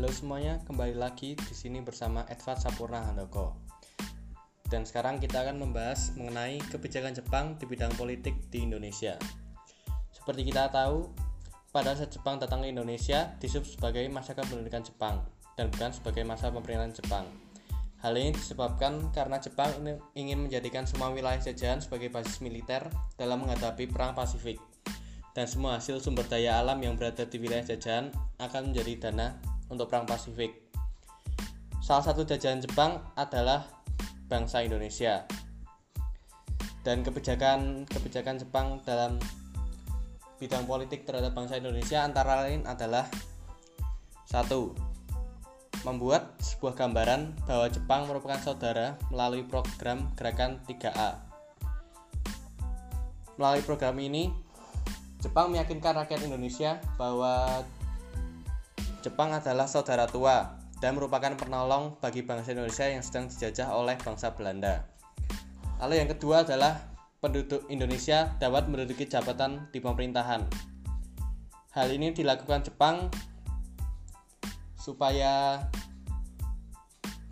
Halo semuanya, kembali lagi di sini bersama Edward Sapurna Handoko. Dan sekarang kita akan membahas mengenai kebijakan Jepang di bidang politik di Indonesia. Seperti kita tahu, pada saat Jepang datang ke Indonesia disebut sebagai masa kepemimpinan Jepang dan bukan sebagai masa pemerintahan Jepang. Hal ini disebabkan karena Jepang ingin menjadikan semua wilayah jajahan sebagai basis militer dalam menghadapi perang Pasifik dan semua hasil sumber daya alam yang berada di wilayah jajahan akan menjadi dana untuk Perang Pasifik. Salah satu jajahan Jepang adalah bangsa Indonesia. Dan kebijakan-kebijakan Jepang dalam bidang politik terhadap bangsa Indonesia antara lain adalah satu membuat sebuah gambaran bahwa Jepang merupakan saudara melalui program Gerakan 3A. Melalui program ini, Jepang meyakinkan rakyat Indonesia bahwa Jepang adalah saudara tua dan merupakan penolong bagi bangsa Indonesia yang sedang dijajah oleh bangsa Belanda. Lalu yang kedua adalah penduduk Indonesia dapat menduduki jabatan di pemerintahan. Hal ini dilakukan Jepang supaya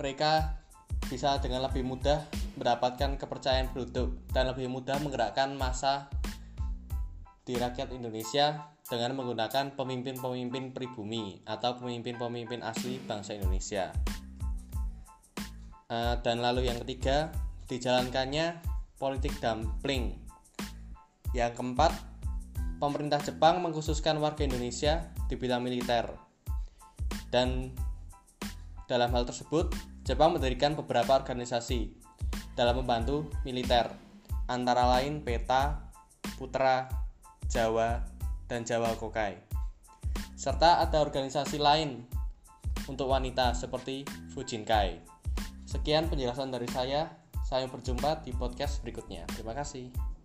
mereka bisa dengan lebih mudah mendapatkan kepercayaan penduduk dan lebih mudah menggerakkan masa di rakyat Indonesia dengan menggunakan pemimpin-pemimpin pribumi atau pemimpin-pemimpin asli bangsa Indonesia. Uh, dan lalu yang ketiga, dijalankannya politik dumpling. Yang keempat, pemerintah Jepang mengkhususkan warga Indonesia di bidang militer. Dan dalam hal tersebut, Jepang mendirikan beberapa organisasi dalam membantu militer, antara lain PETA, Putra, Jawa, dan Jawa Kokai. Serta ada organisasi lain untuk wanita seperti Fujinkai. Sekian penjelasan dari saya. Saya berjumpa di podcast berikutnya. Terima kasih.